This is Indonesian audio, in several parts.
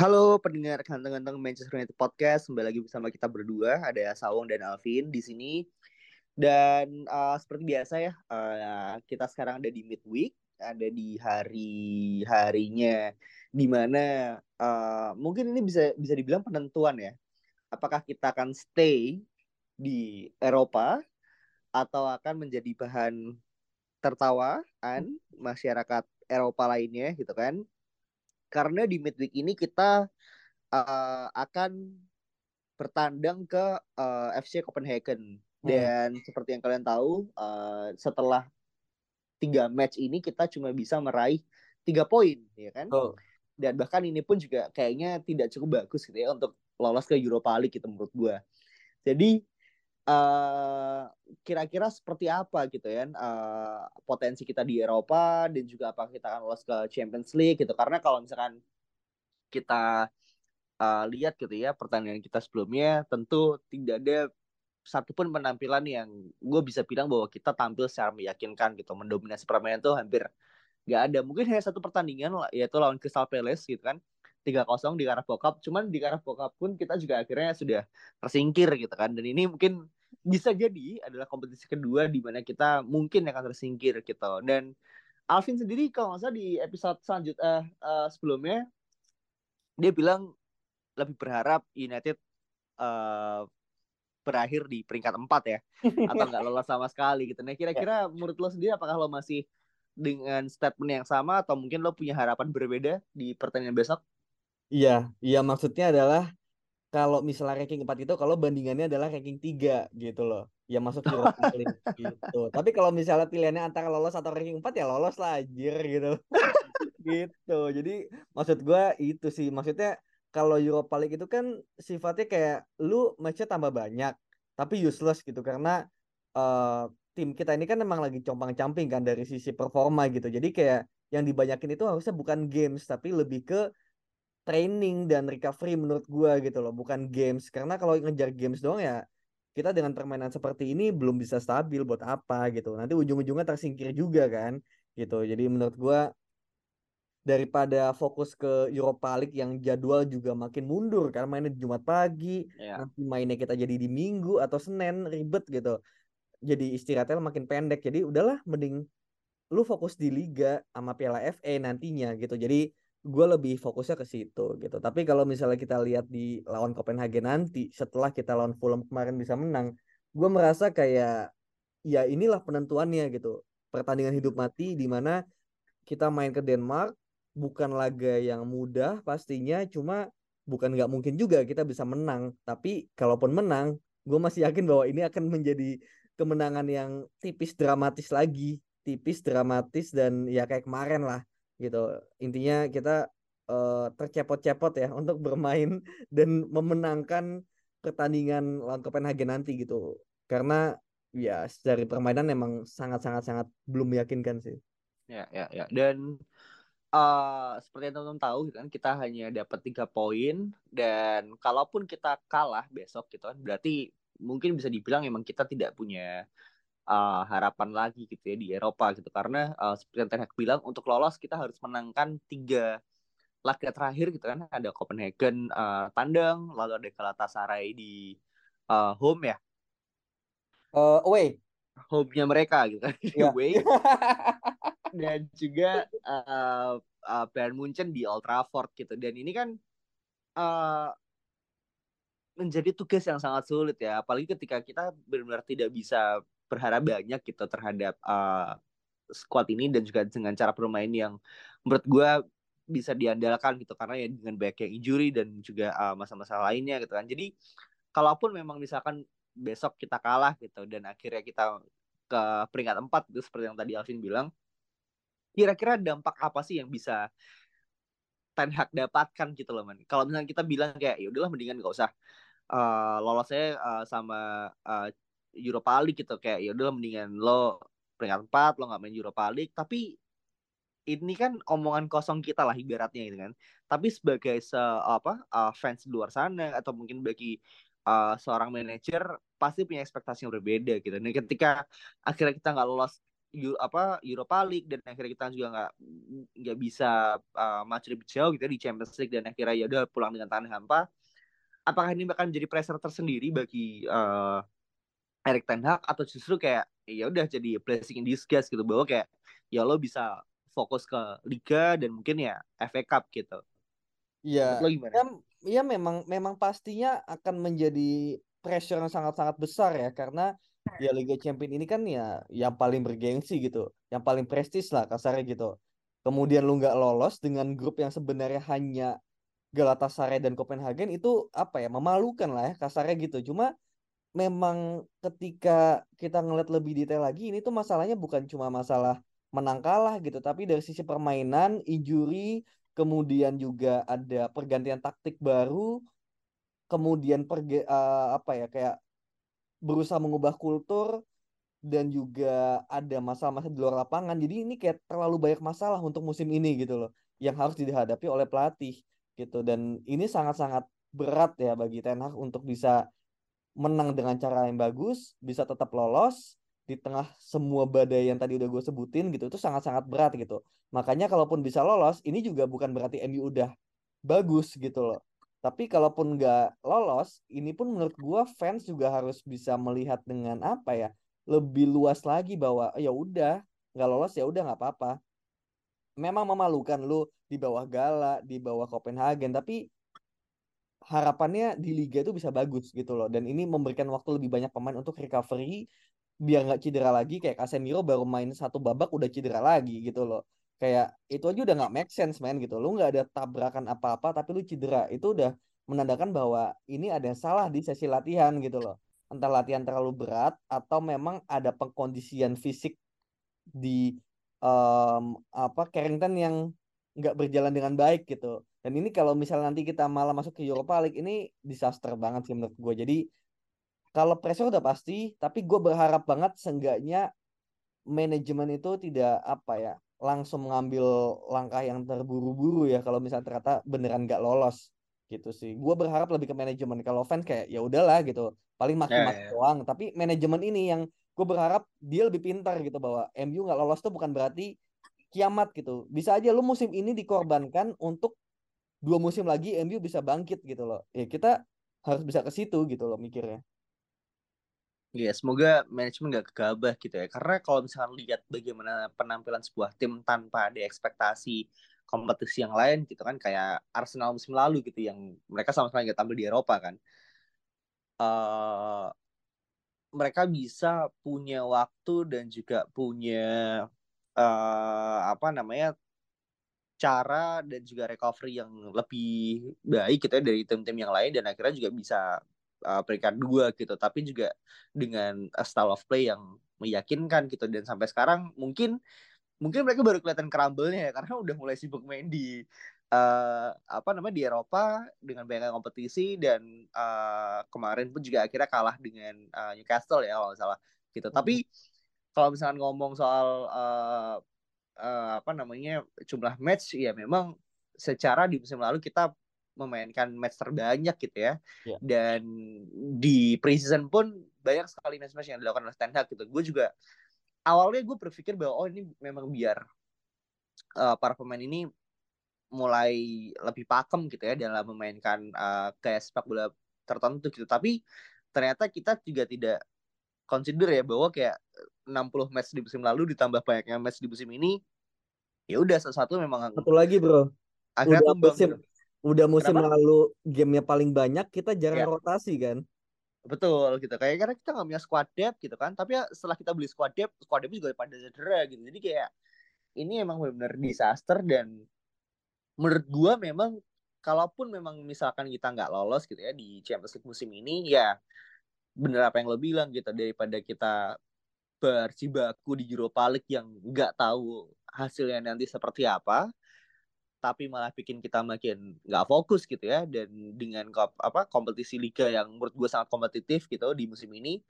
Halo pendengar ganteng-ganteng Manchester United Podcast, kembali lagi bersama kita berdua, ada Sawong dan Alvin di sini. Dan uh, seperti biasa ya, uh, kita sekarang ada di midweek, ada di hari harinya di mana uh, mungkin ini bisa bisa dibilang penentuan ya. Apakah kita akan stay di Eropa atau akan menjadi bahan tertawaan masyarakat Eropa lainnya gitu kan? Karena di midweek ini kita uh, akan bertandang ke uh, FC Copenhagen dan hmm. seperti yang kalian tahu uh, setelah tiga match ini kita cuma bisa meraih tiga poin ya kan oh. dan bahkan ini pun juga kayaknya tidak cukup bagus gitu ya untuk lolos ke Europa League gitu menurut gue jadi kira-kira uh, seperti apa gitu ya uh, potensi kita di Eropa dan juga apa kita akan lolos ke Champions League gitu. Karena kalau misalkan kita uh, lihat gitu ya pertandingan kita sebelumnya tentu tidak ada satupun penampilan yang gue bisa bilang bahwa kita tampil secara meyakinkan gitu. Mendominasi permainan tuh hampir nggak ada. Mungkin hanya satu pertandingan yaitu lawan Crystal Palace gitu kan tiga kosong di Carabao Cup cuman di Carabao Cup pun kita juga akhirnya sudah tersingkir gitu kan dan ini mungkin bisa jadi adalah kompetisi kedua di mana kita mungkin akan tersingkir gitu dan Alvin sendiri kalau nggak salah di episode selanjutnya uh, uh, sebelumnya dia bilang lebih berharap United uh, berakhir di peringkat empat ya atau nggak lolos sama sekali gitu. Nah kira-kira ya. menurut lo sendiri apakah lo masih dengan statement yang sama atau mungkin lo punya harapan berbeda di pertandingan besok? Iya, iya maksudnya adalah kalau misalnya ranking 4 itu kalau bandingannya adalah ranking 3 gitu loh. Ya masuk Europa League gitu. Tapi kalau misalnya pilihannya antara lolos atau ranking 4 ya lolos lah anjir gitu. gitu. Jadi maksud gua itu sih maksudnya kalau Europa League itu kan sifatnya kayak lu matchnya tambah banyak tapi useless gitu karena uh, tim kita ini kan memang lagi compang-camping kan dari sisi performa gitu. Jadi kayak yang dibanyakin itu harusnya bukan games tapi lebih ke training dan recovery menurut gua gitu loh, bukan games. Karena kalau ngejar games doang ya kita dengan permainan seperti ini belum bisa stabil buat apa gitu. Nanti ujung-ujungnya tersingkir juga kan gitu. Jadi menurut gua daripada fokus ke Europa League yang jadwal juga makin mundur karena mainnya di Jumat pagi, yeah. nanti mainnya kita jadi di Minggu atau Senin ribet gitu. Jadi istirahatnya makin pendek. Jadi udahlah mending lu fokus di liga sama Piala FA nantinya gitu. Jadi gue lebih fokusnya ke situ gitu. Tapi kalau misalnya kita lihat di lawan Copenhagen nanti setelah kita lawan Fulham kemarin bisa menang, gue merasa kayak ya inilah penentuannya gitu. Pertandingan hidup mati di mana kita main ke Denmark bukan laga yang mudah pastinya cuma bukan nggak mungkin juga kita bisa menang tapi kalaupun menang gue masih yakin bahwa ini akan menjadi kemenangan yang tipis dramatis lagi tipis dramatis dan ya kayak kemarin lah gitu. Intinya kita uh, tercepot-cepot ya untuk bermain dan memenangkan pertandingan lawan Copenhagen nanti gitu. Karena ya dari permainan memang sangat sangat sangat belum meyakinkan sih. Ya ya ya. Dan uh, seperti yang teman-teman tahu gitu kan kita hanya dapat tiga poin dan kalaupun kita kalah besok gitu kan berarti mungkin bisa dibilang emang kita tidak punya uh, harapan lagi gitu ya di Eropa gitu. Karena uh, seperti yang Ten Hag bilang untuk lolos kita harus menangkan tiga laga terakhir gitu kan. Ada Copenhagen uh, tandang lalu ada Galatasaray di uh, home ya. Uh, away. Home-nya mereka gitu kan. Yeah. away. Dan juga uh, uh, Bayern Munchen di Old Trafford gitu. Dan ini kan uh, menjadi tugas yang sangat sulit ya. Apalagi ketika kita benar-benar tidak bisa berharap banyak gitu terhadap uh, squad ini dan juga dengan cara bermain yang menurut gue bisa diandalkan gitu karena ya dengan banyak yang injury dan juga uh, masalah-masalah lainnya gitu kan jadi kalaupun memang misalkan besok kita kalah gitu dan akhirnya kita ke peringkat empat itu seperti yang tadi Alvin bilang kira-kira dampak apa sih yang bisa Ten Hag dapatkan gitu loh man. Kalau misalnya kita bilang kayak ya udahlah mendingan gak usah uh, lolosnya uh, sama uh, Europa League gitu kayak ya udahlah mendingan lo peringkat 4 lo nggak main Europa League tapi ini kan omongan kosong kita lah ibaratnya gitu kan. Tapi sebagai se apa uh, fans di luar sana atau mungkin bagi uh, seorang manajer pasti punya ekspektasi yang berbeda gitu. Dan ketika akhirnya kita nggak lolos Euro, apa Europa League dan akhirnya kita juga nggak nggak bisa uh, maju lebih jauh gitu di Champions League dan akhirnya ya udah pulang dengan tanah hampa. Apakah ini akan menjadi pressure tersendiri bagi uh, Erik Ten Hag atau justru kayak ya udah jadi blessing in disguise gitu bahwa kayak ya lo bisa fokus ke liga dan mungkin ya FA Cup gitu. Iya. Ya, ya memang memang pastinya akan menjadi pressure yang sangat-sangat besar ya karena ya Liga Champions ini kan ya yang paling bergengsi gitu, yang paling prestis lah kasarnya gitu. Kemudian lu nggak lolos dengan grup yang sebenarnya hanya Galatasaray dan Copenhagen itu apa ya memalukan lah ya kasarnya gitu. Cuma memang ketika kita ngeliat lebih detail lagi ini tuh masalahnya bukan cuma masalah menang kalah gitu, tapi dari sisi permainan, injury, kemudian juga ada pergantian taktik baru, kemudian perge uh, apa ya kayak berusaha mengubah kultur dan juga ada masalah-masalah di luar lapangan. Jadi ini kayak terlalu banyak masalah untuk musim ini gitu loh yang harus dihadapi oleh pelatih gitu dan ini sangat-sangat berat ya bagi Ten Hag untuk bisa menang dengan cara yang bagus, bisa tetap lolos di tengah semua badai yang tadi udah gue sebutin gitu itu sangat-sangat berat gitu. Makanya kalaupun bisa lolos, ini juga bukan berarti MU udah bagus gitu loh. Tapi kalaupun nggak lolos, ini pun menurut gue fans juga harus bisa melihat dengan apa ya, lebih luas lagi bahwa ya udah nggak lolos ya udah nggak apa-apa. Memang memalukan lu di bawah Gala, di bawah Copenhagen, tapi harapannya di liga itu bisa bagus gitu loh. Dan ini memberikan waktu lebih banyak pemain untuk recovery biar nggak cedera lagi kayak Casemiro baru main satu babak udah cedera lagi gitu loh. Kayak itu aja udah nggak make sense man gitu. Lu nggak ada tabrakan apa-apa tapi lu cedera. Itu udah menandakan bahwa ini ada yang salah di sesi latihan gitu loh. Entah latihan terlalu berat atau memang ada pengkondisian fisik di um, apa Carrington yang nggak berjalan dengan baik gitu dan ini kalau misalnya nanti kita malah masuk ke Europa League ini disaster banget sih menurut gue jadi kalau pressure udah pasti tapi gue berharap banget seenggaknya manajemen itu tidak apa ya langsung mengambil langkah yang terburu-buru ya kalau misalnya ternyata beneran gak lolos gitu sih. Gue berharap lebih ke manajemen. Kalau fans kayak ya udahlah gitu, paling maki-maki yeah, yeah. doang. Tapi manajemen ini yang gue berharap dia lebih pintar gitu bahwa MU nggak lolos tuh bukan berarti kiamat gitu. Bisa aja lu musim ini dikorbankan untuk dua musim lagi MU bisa bangkit gitu loh. Ya kita harus bisa ke situ gitu loh mikirnya. Iya, semoga manajemen gak kegabah gitu ya. Karena kalau misalkan lihat bagaimana penampilan sebuah tim tanpa ada ekspektasi kompetisi yang lain gitu kan, kayak Arsenal musim lalu gitu yang mereka sama sekali gak tampil di Eropa kan. Uh, mereka bisa punya waktu dan juga punya uh, apa namanya cara dan juga recovery yang lebih baik gitu ya dari tim-tim yang lain dan akhirnya juga bisa uh, peringkat dua gitu. Tapi juga dengan uh, style of play yang meyakinkan gitu. Dan sampai sekarang mungkin mungkin mereka baru kelihatan kerambelnya ya karena udah mulai sibuk main di uh, apa namanya di Eropa dengan banyak kompetisi dan uh, kemarin pun juga akhirnya kalah dengan uh, Newcastle ya kalau salah gitu. Hmm. tapi kalau misalnya ngomong soal uh, uh, apa namanya jumlah match ya memang secara di musim lalu kita memainkan match terbanyak gitu ya. Yeah. Dan di preseason pun banyak sekali match-match yang dilakukan oleh Ten Hag gitu. Gue juga awalnya gue berpikir bahwa oh ini memang biar uh, para pemain ini mulai lebih pakem gitu ya dalam memainkan uh, kayak sepak bola tertentu gitu. Tapi ternyata kita juga tidak consider ya bahwa kayak 60 match di musim lalu ditambah banyaknya match di musim ini ya udah sesuatu memang satu lagi bro. akhirnya udah tumbang musim, gitu udah musim Kenapa? lalu gamenya paling banyak kita jarang ya. rotasi kan? Betul gitu. Kayak karena kita nggak punya squad depth gitu kan. Tapi ya setelah kita beli squad depth squad depth juga pada cedera gitu. Jadi kayak ini emang benar-benar disaster dan menurut gua memang kalaupun memang misalkan kita nggak lolos gitu ya di Champions League musim ini ya bener apa yang lo bilang gitu. Daripada kita berjibaku di Europa League yang nggak tahu hasilnya nanti seperti apa tapi malah bikin kita makin nggak fokus gitu ya. Dan dengan apa kompetisi liga yang menurut gue sangat kompetitif gitu di musim ini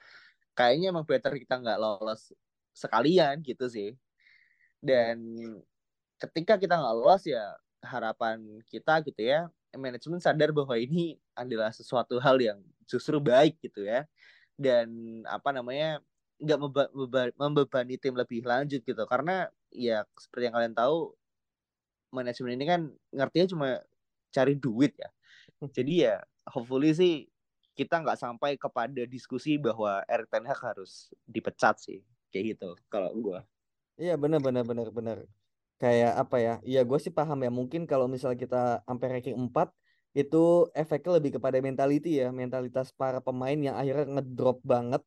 kayaknya emang better kita nggak lolos sekalian gitu sih. Dan ketika kita nggak lolos ya harapan kita gitu ya manajemen sadar bahwa ini adalah sesuatu hal yang justru baik gitu ya. Dan apa namanya nggak membebani tim lebih lanjut gitu karena ya seperti yang kalian tahu manajemen ini kan ngertinya cuma cari duit ya. Jadi ya hopefully sih kita nggak sampai kepada diskusi bahwa Erik Ten Hag harus dipecat sih kayak gitu kalau gue. Iya benar benar benar benar. Kayak apa ya? Iya gue sih paham ya. Mungkin kalau misalnya kita sampai ranking 4 itu efeknya lebih kepada mentality ya, mentalitas para pemain yang akhirnya ngedrop banget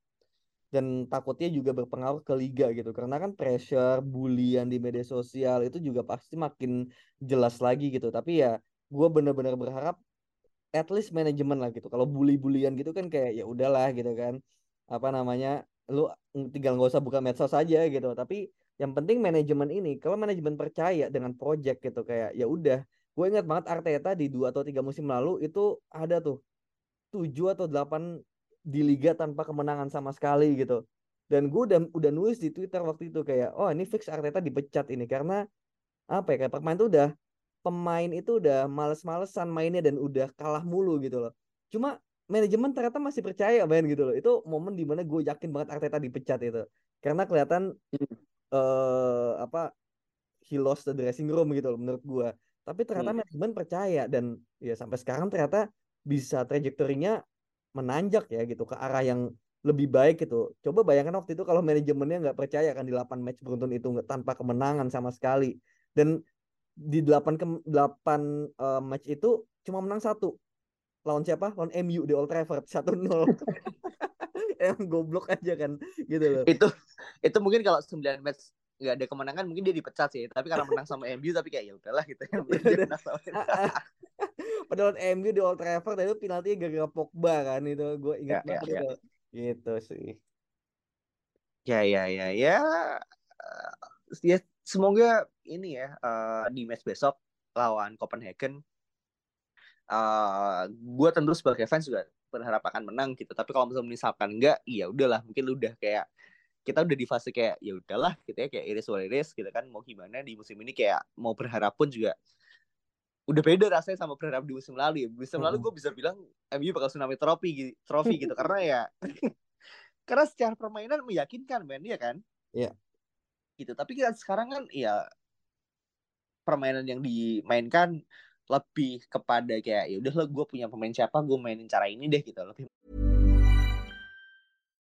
dan takutnya juga berpengaruh ke liga gitu. Karena kan pressure bulian di media sosial itu juga pasti makin jelas lagi gitu. Tapi ya gue bener-bener berharap at least manajemen lah gitu. Kalau bully-bulian gitu kan kayak ya udahlah gitu kan. Apa namanya lu tinggal nggak usah buka medsos saja gitu. Tapi yang penting manajemen ini kalau manajemen percaya dengan project gitu kayak ya udah. Gue ingat banget Arteta di dua atau tiga musim lalu itu ada tuh tujuh atau delapan di liga tanpa kemenangan sama sekali gitu. Dan gue udah udah nulis di Twitter waktu itu kayak, oh ini fix Arteta dipecat ini karena apa ya kayak pemain tuh udah pemain itu udah males-malesan mainnya dan udah kalah mulu gitu loh. Cuma manajemen ternyata masih percaya main gitu loh. Itu momen di mana gue yakin banget Arteta dipecat itu. Karena kelihatan uh, apa he lost the dressing room gitu loh menurut gue. Tapi ternyata hmm. manajemen percaya dan ya sampai sekarang ternyata bisa trajektorinya menanjak ya gitu ke arah yang lebih baik gitu. Coba bayangkan waktu itu kalau manajemennya nggak percaya kan di 8 match beruntun itu tanpa kemenangan sama sekali. Dan di 8 ke 8 uh, match itu cuma menang satu. Lawan siapa? Lawan MU di Old Trafford 1-0. Emang goblok aja kan gitu loh. Itu itu mungkin kalau 9 match nggak ada kemenangan mungkin dia dipecat sih tapi karena menang sama MU tapi kayak ya udahlah gitu ya padahal MU di Old Trafford itu penalti gara-gara Pogba kan itu gue ingat ya, banget ya, itu. Ya. gitu sih. Ya ya ya ya ya semoga ini ya uh, di match besok lawan Copenhagen uh, gue tentu sebagai fans juga berharap akan menang gitu. Tapi kalau misalkan enggak iya udahlah mungkin udah kayak kita udah di fase kayak ya udahlah gitu ya kayak iris iris gitu kan mau gimana di musim ini kayak mau berharap pun juga udah beda rasanya sama berharap di musim lalu ya. Musim lalu gue bisa bilang MU bakal tsunami trofi trofi gitu karena ya karena secara permainan meyakinkan men ya kan? Iya. Yeah. Gitu. Tapi kan sekarang kan ya permainan yang dimainkan lebih kepada kayak ya udah gue punya pemain siapa gue mainin cara ini deh gitu lebih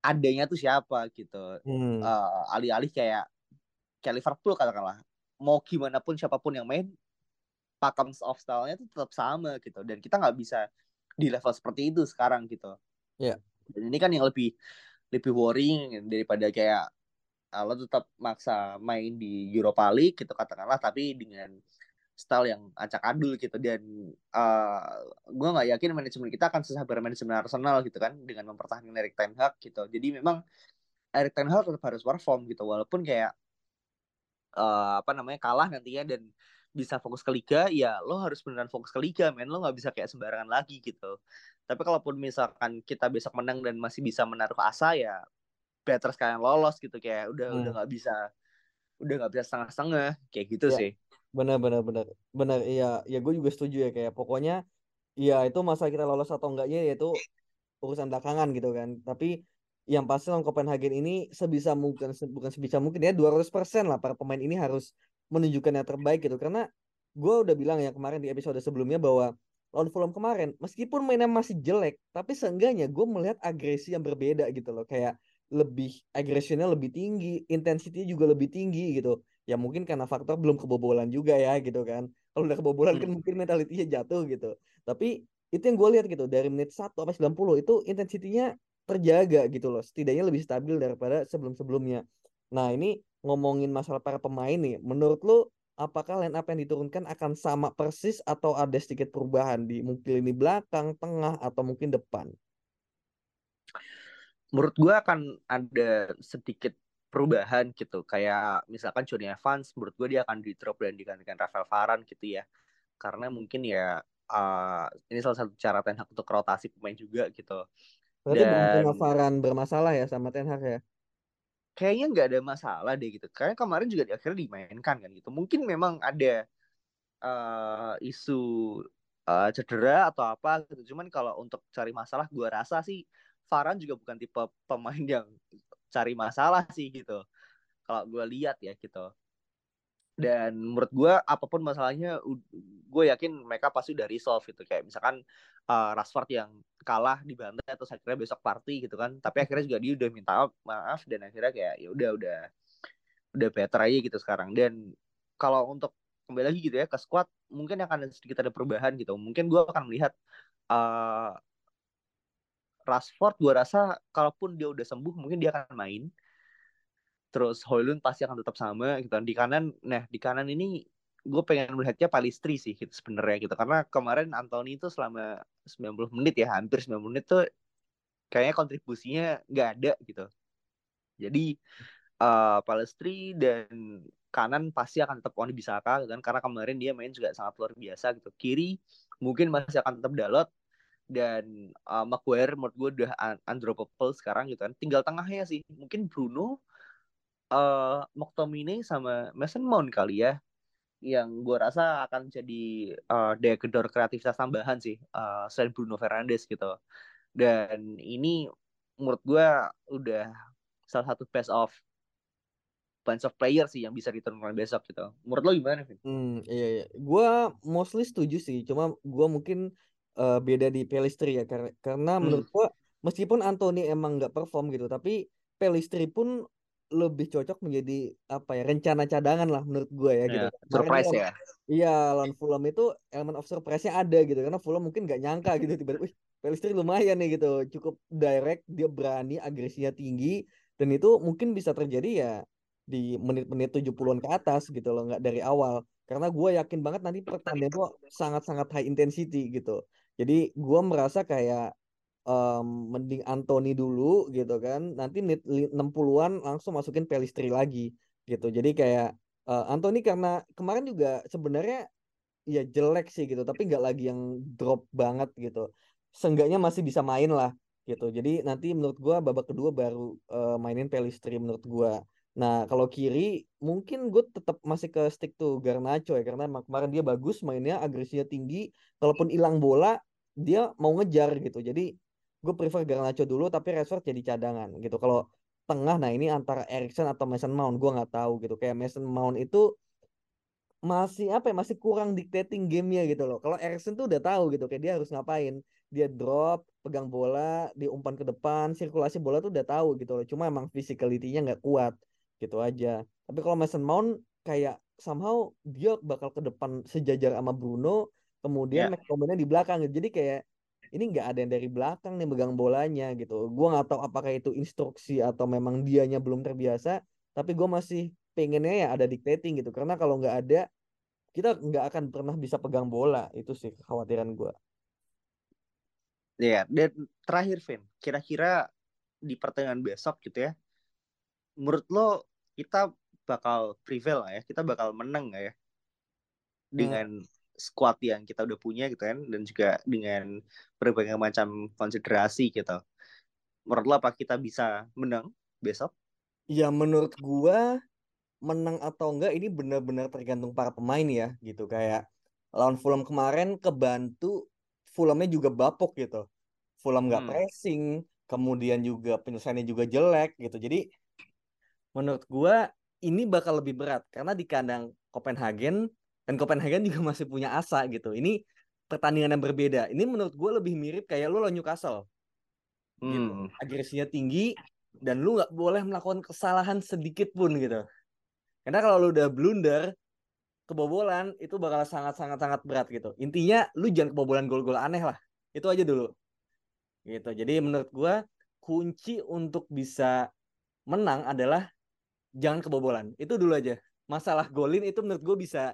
adanya tuh siapa gitu. Hmm. Uh, alih-alih kayak kayak Liverpool katakanlah. Mau gimana pun siapa pun yang main, pakem of style-nya tuh tetap sama gitu. Dan kita nggak bisa di level seperti itu sekarang gitu. Iya. Yeah. Dan ini kan yang lebih lebih worrying daripada kayak uh, lo tetap maksa main di Europa League gitu katakanlah tapi dengan style yang acak adul gitu. Dan uh, eh, gue nggak yakin manajemen kita akan sesabar manajemen Arsenal gitu kan dengan mempertahankan Erik Ten Hag gitu. Jadi memang Erik Ten Hag tetap harus perform gitu walaupun kayak uh, apa namanya kalah nantinya dan bisa fokus ke liga ya lo harus beneran fokus ke liga men. Lo nggak bisa kayak sembarangan lagi gitu. Tapi kalaupun misalkan kita besok menang dan masih bisa menaruh asa ya better sekalian lolos gitu. Kayak udah hmm. udah nggak bisa udah nggak bisa setengah-setengah kayak gitu ya, sih benar benar benar. Iya. Ya gue juga setuju ya kayak pokoknya ya itu masa kita lolos atau enggaknya yaitu urusan belakangan gitu kan. Tapi yang pasti lawan Copenhagen ini sebisa mungkin bukan sebisa mungkin ya 200% lah para pemain ini harus menunjukkan yang terbaik gitu. Karena gue udah bilang ya kemarin di episode sebelumnya bahwa lawan Fulham kemarin meskipun mainnya masih jelek tapi seenggaknya gue melihat agresi yang berbeda gitu loh. Kayak lebih agresinya lebih tinggi intensitinya juga lebih tinggi gitu ya mungkin karena faktor belum kebobolan juga ya gitu kan kalau udah kebobolan kan hmm. mungkin mentalitinya jatuh gitu tapi itu yang gue lihat gitu dari menit 1 sampai 90 itu intensitinya terjaga gitu loh setidaknya lebih stabil daripada sebelum-sebelumnya nah ini ngomongin masalah para pemain nih, menurut lu apakah line up yang diturunkan akan sama persis atau ada sedikit perubahan di mungkin ini belakang, tengah atau mungkin depan? Menurut gue akan ada sedikit perubahan gitu. Kayak misalkan Johnny Evans, menurut gue dia akan di drop dan digantikan Rafael Varane gitu ya. Karena mungkin ya uh, ini salah satu cara Ten Hag untuk rotasi pemain juga gitu. Berarti dan... Varane bermasalah ya sama Ten Hag ya? kayaknya nggak ada masalah deh gitu. Karena kemarin juga di akhirnya dimainkan kan gitu. Mungkin memang ada uh, isu uh, cedera atau apa gitu. Cuman kalau untuk cari masalah, gue rasa sih Farhan juga bukan tipe pemain yang cari masalah sih gitu. Kalau gue lihat ya gitu. Dan menurut gue apa pun masalahnya gue yakin mereka pasti udah resolve gitu. Kayak misalkan uh, Rashford yang kalah di bantai atau kira besok party gitu kan. Tapi akhirnya juga dia udah minta maaf dan akhirnya kayak ya udah udah udah better aja gitu sekarang. Dan kalau untuk kembali lagi gitu ya ke squad mungkin akan sedikit ada perubahan gitu. Mungkin gue akan melihat uh, Rashford gue rasa kalaupun dia udah sembuh mungkin dia akan main. Terus Hoylund pasti akan tetap sama gitu di kanan nah di kanan ini gue pengen melihatnya Palistri sih gitu sebenarnya gitu. Karena kemarin Anthony itu selama 90 menit ya hampir 90 menit tuh kayaknya kontribusinya nggak ada gitu. Jadi uh, Palestri dan kanan pasti akan tetap Oni Bisaka gitu kan. Karena kemarin dia main juga sangat luar biasa gitu. Kiri mungkin masih akan tetap Dalot dan uh, Maguire menurut gue udah undroppable sekarang gitu kan. Tinggal tengahnya sih. Mungkin Bruno uh, McTominay sama Mason Mount kali ya yang gue rasa akan jadi uh, daya gedor kreativitas tambahan sih uh, selain Bruno Fernandes gitu. Dan ini menurut gue udah salah satu best of bunch of player sih yang bisa diturunkan besok gitu. Menurut lo gimana Vin? Hmm iya iya. Gue mostly setuju sih. Cuma gue mungkin uh, beda di Pelistri ya karena karena hmm. menurut gue meskipun Anthony emang nggak perform gitu tapi Pelistri pun lebih cocok menjadi apa ya rencana cadangan lah menurut gue ya gitu. Yeah, surprise ya. Iya, lawan Fulham itu elemen of surprise-nya ada gitu karena Fulham mungkin gak nyangka gitu tiba-tiba, wih, Pelistri lumayan nih gitu, cukup direct, dia berani, agresinya tinggi dan itu mungkin bisa terjadi ya di menit-menit 70-an ke atas gitu loh, nggak dari awal. Karena gue yakin banget nanti pertandingan itu sangat-sangat high intensity gitu. Jadi gue merasa kayak um, mending Anthony dulu gitu kan. Nanti menit 60-an langsung masukin Pelistri lagi gitu. Jadi kayak uh, Anthony karena kemarin juga sebenarnya ya jelek sih gitu, tapi nggak lagi yang drop banget gitu. Seenggaknya masih bisa main lah gitu. Jadi nanti menurut gua babak kedua baru uh, mainin Pelistri menurut gua. Nah, kalau kiri mungkin gue tetap masih ke stick tuh Garnacho ya karena kemarin dia bagus mainnya agresinya tinggi. Kalaupun hilang bola dia mau ngejar gitu. Jadi gue prefer Garnacho dulu tapi Rashford jadi cadangan gitu. Kalau tengah nah ini antara Erikson atau Mason Mount gue nggak tahu gitu. Kayak Mason Mount itu masih apa ya masih kurang dictating gamenya gitu loh. Kalau Erikson tuh udah tahu gitu kayak dia harus ngapain. Dia drop pegang bola diumpan ke depan sirkulasi bola tuh udah tahu gitu loh. Cuma emang physicality-nya nggak kuat gitu aja. Tapi kalau Mason Mount kayak somehow dia bakal ke depan sejajar sama Bruno kemudian yeah. McTominay di belakang gitu. jadi kayak ini nggak ada yang dari belakang nih megang bolanya gitu. Gue nggak tahu apakah itu instruksi atau memang dianya belum terbiasa tapi gue masih pengennya ya ada dictating gitu. Karena kalau nggak ada kita nggak akan pernah bisa pegang bola. Itu sih kekhawatiran gue ya dan terakhir Vin. Kira-kira di pertandingan besok gitu ya menurut lo kita bakal prevail ya? Kita bakal menang gak ya? Dengan squad yang kita udah punya gitu kan dan juga dengan berbagai macam konsiderasi gitu. Menurut lo apa kita bisa menang besok? Ya menurut gua menang atau enggak ini benar-benar tergantung para pemain ya gitu kayak lawan Fulham kemarin kebantu Fulhamnya juga bapok gitu. Fulham nggak Hmm. pressing, kemudian juga penyelesaiannya juga jelek gitu. Jadi menurut gua ini bakal lebih berat karena di kandang Copenhagen dan Copenhagen juga masih punya asa gitu. Ini pertandingan yang berbeda. Ini menurut gua lebih mirip kayak lu lawan Newcastle gitu. Hmm. Agresinya tinggi dan lu nggak boleh melakukan kesalahan sedikit pun gitu. Karena kalau lu udah blunder, kebobolan itu bakal sangat sangat sangat berat gitu. Intinya lu jangan kebobolan gol-gol aneh lah. Itu aja dulu. Gitu. Jadi menurut gua kunci untuk bisa menang adalah jangan kebobolan. Itu dulu aja. Masalah golin itu menurut gue bisa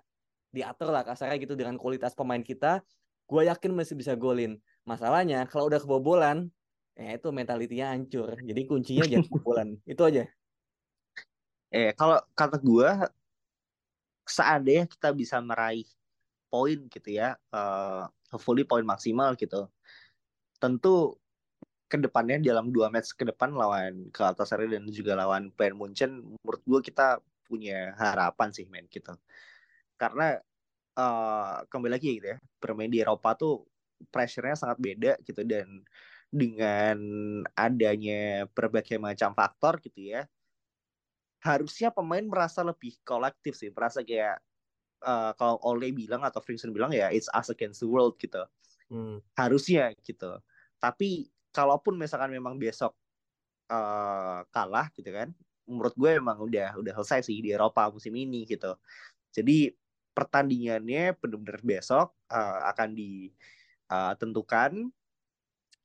diatur lah kasarnya gitu dengan kualitas pemain kita. Gue yakin masih bisa golin. Masalahnya kalau udah kebobolan, ya itu mentalitinya hancur. Jadi kuncinya jangan kebobolan. Itu aja. Eh kalau kata gua seandainya kita bisa meraih poin gitu ya, eh hopefully poin maksimal gitu. Tentu ke depannya dalam dua match ke depan lawan Galatasaray dan juga lawan Bayern Munchen, menurut gue kita punya harapan sih men gitu. Karena eh kembali lagi gitu ya, bermain di Eropa tuh pressure-nya sangat beda gitu dan dengan adanya berbagai macam faktor gitu ya, harusnya pemain merasa lebih kolektif sih, merasa kayak eh, kalau Ole bilang atau Frinkson bilang ya it's us against the world gitu Hmm. harusnya gitu. Tapi kalaupun misalkan memang besok eh, kalah gitu kan, menurut gue emang udah udah selesai sih di Eropa musim ini gitu. Jadi pertandingannya benar-benar besok eh, akan ditentukan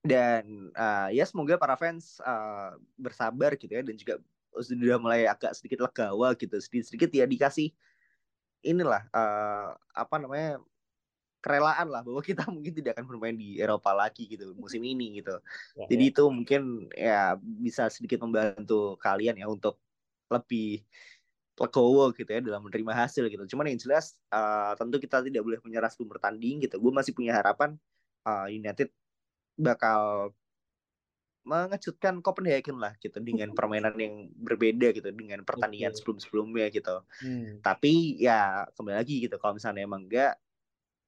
dan eh, ya semoga para fans eh, bersabar gitu ya dan juga sudah mulai agak sedikit legawa gitu sedikit-sedikit ya dikasih inilah eh, apa namanya kerelaan lah bahwa kita mungkin tidak akan bermain di Eropa lagi gitu musim ini gitu. Ya, Jadi ya. itu mungkin ya bisa sedikit membantu kalian ya untuk lebih legowo gitu ya dalam menerima hasil gitu. Cuman yang jelas eh, tentu kita tidak boleh menyerah sebelum bertanding gitu. Gue masih punya harapan eh, United bakal mengejutkan Copenhagen lah gitu dengan permainan yang berbeda gitu dengan pertandingan Betul. sebelum-sebelumnya gitu. Hmm. Tapi ya kembali lagi gitu kalau misalnya emang enggak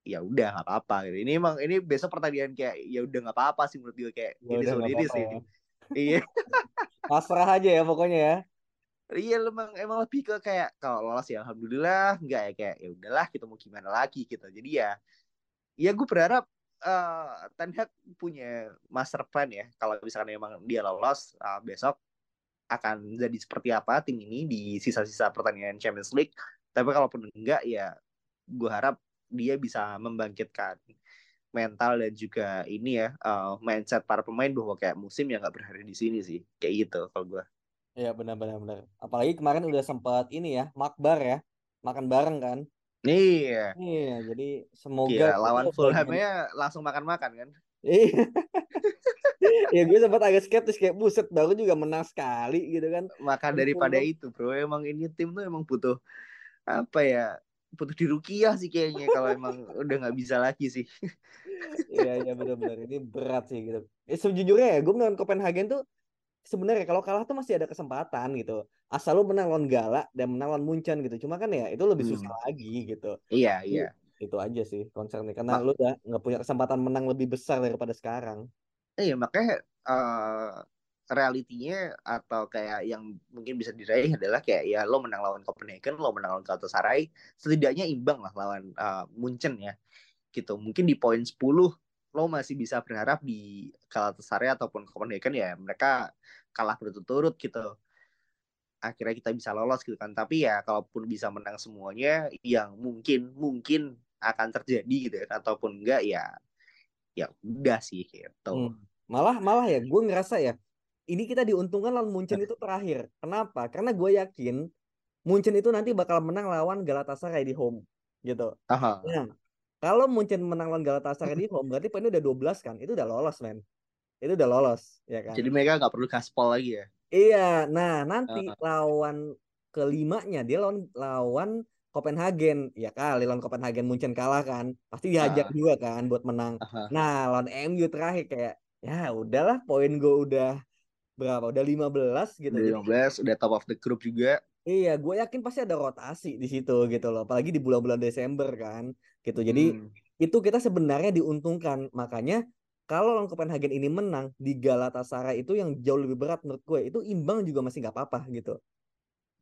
ya udah nggak apa-apa gitu. Ini emang ini besok pertandingan kayak ya udah nggak apa-apa sih menurut gue kayak Ya ini apa-apa sih. ya. Iya. Pasrah aja ya pokoknya ya. Iya emang emang lebih ke kayak kalau lolos ya alhamdulillah enggak ya kayak ya udahlah kita mau gimana lagi gitu. Jadi ya ya gue berharap eh Ten Hag punya master plan ya kalau misalkan emang dia lolos eh, besok akan jadi seperti apa tim ini di sisa-sisa pertandingan Champions League. Tapi kalaupun enggak ya gue harap dia bisa membangkitkan mental dan juga ini ya eh, mindset para pemain bahwa kayak musim yang nggak berakhir di sini sih kayak gitu kalau gue. Iya benar-benar benar. Apalagi kemarin udah sempat ini ya, makbar ya, makan bareng kan. Iya. Iya, jadi semoga Gila, lawan itu Fulham bagian- ya langsung makan-makan kan. Iya. ya gue sempat agak skeptis kayak buset baru juga menang sekali gitu kan. Maka daripada itu, bro, emang ini tim tuh emang butuh apa ya? Butuh dirukiah sih kayaknya kalau emang udah nggak bisa lagi sih. Iya iya benar-benar ini berat sih gitu. Eh, sejujurnya ya gue menang Copenhagen tuh sebenarnya kalau kalah tuh masih ada kesempatan gitu. Asal lu menang lawan Gala dan menang lawan Munchen gitu. Cuma kan ya itu lebih susah Hmm. lagi gitu. Iya, iya. Itu aja sih concernnya karena Ma- lu udah nggak punya kesempatan menang lebih besar daripada sekarang. Iya, makanya eh realitinya atau kayak yang mungkin bisa diraih adalah kayak ya lo menang lawan Copenhagen, lo menang lawan Galatasaray, setidaknya imbang lah lawan eh, Munchen ya. Gitu. Mungkin di poin 10 lo masih bisa berharap di Galatasaray ataupun Copenhagen ya mereka kalah berturut-turut gitu. Akhirnya kita bisa lolos gitu kan. Tapi ya kalaupun bisa menang semuanya yang mungkin mungkin akan terjadi gitu ya ataupun enggak ya ya udah sih gitu. Hmm. Malah malah ya gue ngerasa ya ini kita diuntungkan lawan Munchen itu terakhir. Kenapa? Karena gue yakin Munchen itu nanti bakal menang lawan Galatasaray di home gitu. Aha. Nah, kalau Munchen menang lawan Galatasaray di home berarti poinnya udah 12 kan. Itu udah lolos, men. Itu udah lolos, ya kan? Jadi mereka nggak perlu gaspol lagi ya. Iya, nah nanti Heeh. lawan kelimanya dia lawan lawan Copenhagen ya kali lawan Copenhagen Munchen kalah kan pasti dihajar Ah. juga kan buat menang Aha. nah lawan MU terakhir kayak ya udahlah poin gue udah berapa udah 15 gitu Udah Jadi, 15, udah top of the group juga. Iya gue yakin pasti ada rotasi di situ gitu loh apalagi di bulan-bulan Desember kan gitu. Jadi Hmm. itu kita sebenarnya diuntungkan. Makanya kalau lawan Copenhagen ini menang di Galatasaray itu yang jauh lebih berat menurut gue itu imbang juga masih nggak apa-apa gitu.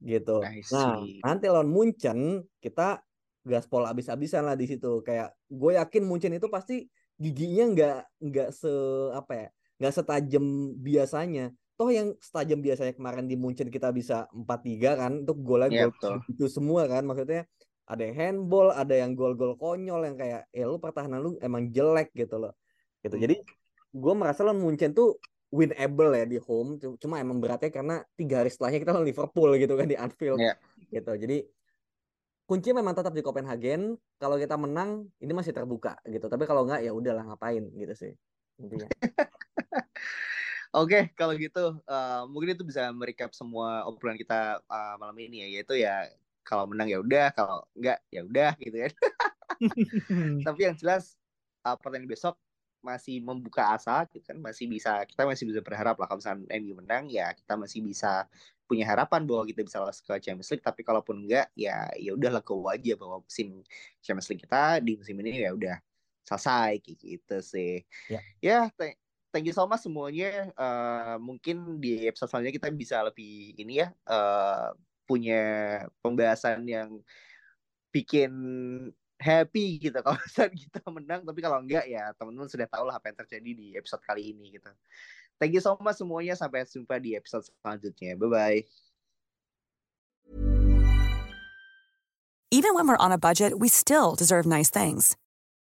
Gitu. Nah nanti lawan Munchen kita gaspol abis-abisan lah di situ. Kayak gue yakin Munchen itu pasti giginya nggak nggak se apa ya nggak setajam biasanya toh yang setajam biasanya kemarin di Munchen kita bisa 4-3 kan itu golnya Iya, gol itu semua kan. Maksudnya ada yang handball ada yang gol-gol konyol yang kayak ya lu pertahanan lu emang jelek gitu loh. Gitu. Hmm. jadi gue merasa lawan Munchen tuh winable ya di home Cu- cuma emang beratnya karena tiga hari setelahnya kita lawan Liverpool gitu kan di Anfield. Iya. gitu. Jadi kunci memang tetap di Copenhagen. Kalau kita menang ini masih terbuka gitu. Tapi kalau nggak ya udahlah ngapain gitu sih intinya Oke, kalau gitu eh, mungkin itu bisa merecap semua obrolan kita eh, malam ini ya, yaitu ya kalau menang ya udah, kalau enggak ya udah gitu kan. Tapi yang jelas eh, pertandingan besok masih membuka asa, gitu kan, masih bisa kita masih bisa berharap lah kalau misalnya MU menang ya kita masih bisa punya harapan bahwa kita bisa lolos ke Champions League. Tapi kalaupun enggak ya ya udah legowo aja bahwa musim Champions League kita di musim ini ya udah selesai kayak gitu sih. Ya. Ya, thank, thank you so much semuanya. Eh, mungkin di episode selanjutnya kita bisa lebih ini ya eh, punya pembahasan yang bikin happy gitu kalau misalnya kita menang. Tapi kalau enggak ya teman-teman sudah tahu lah apa yang terjadi di episode kali ini gitu. Thank you so much semuanya. Sampai jumpa di episode selanjutnya. Bye bye. Even when we're on a budget, we still deserve nice things.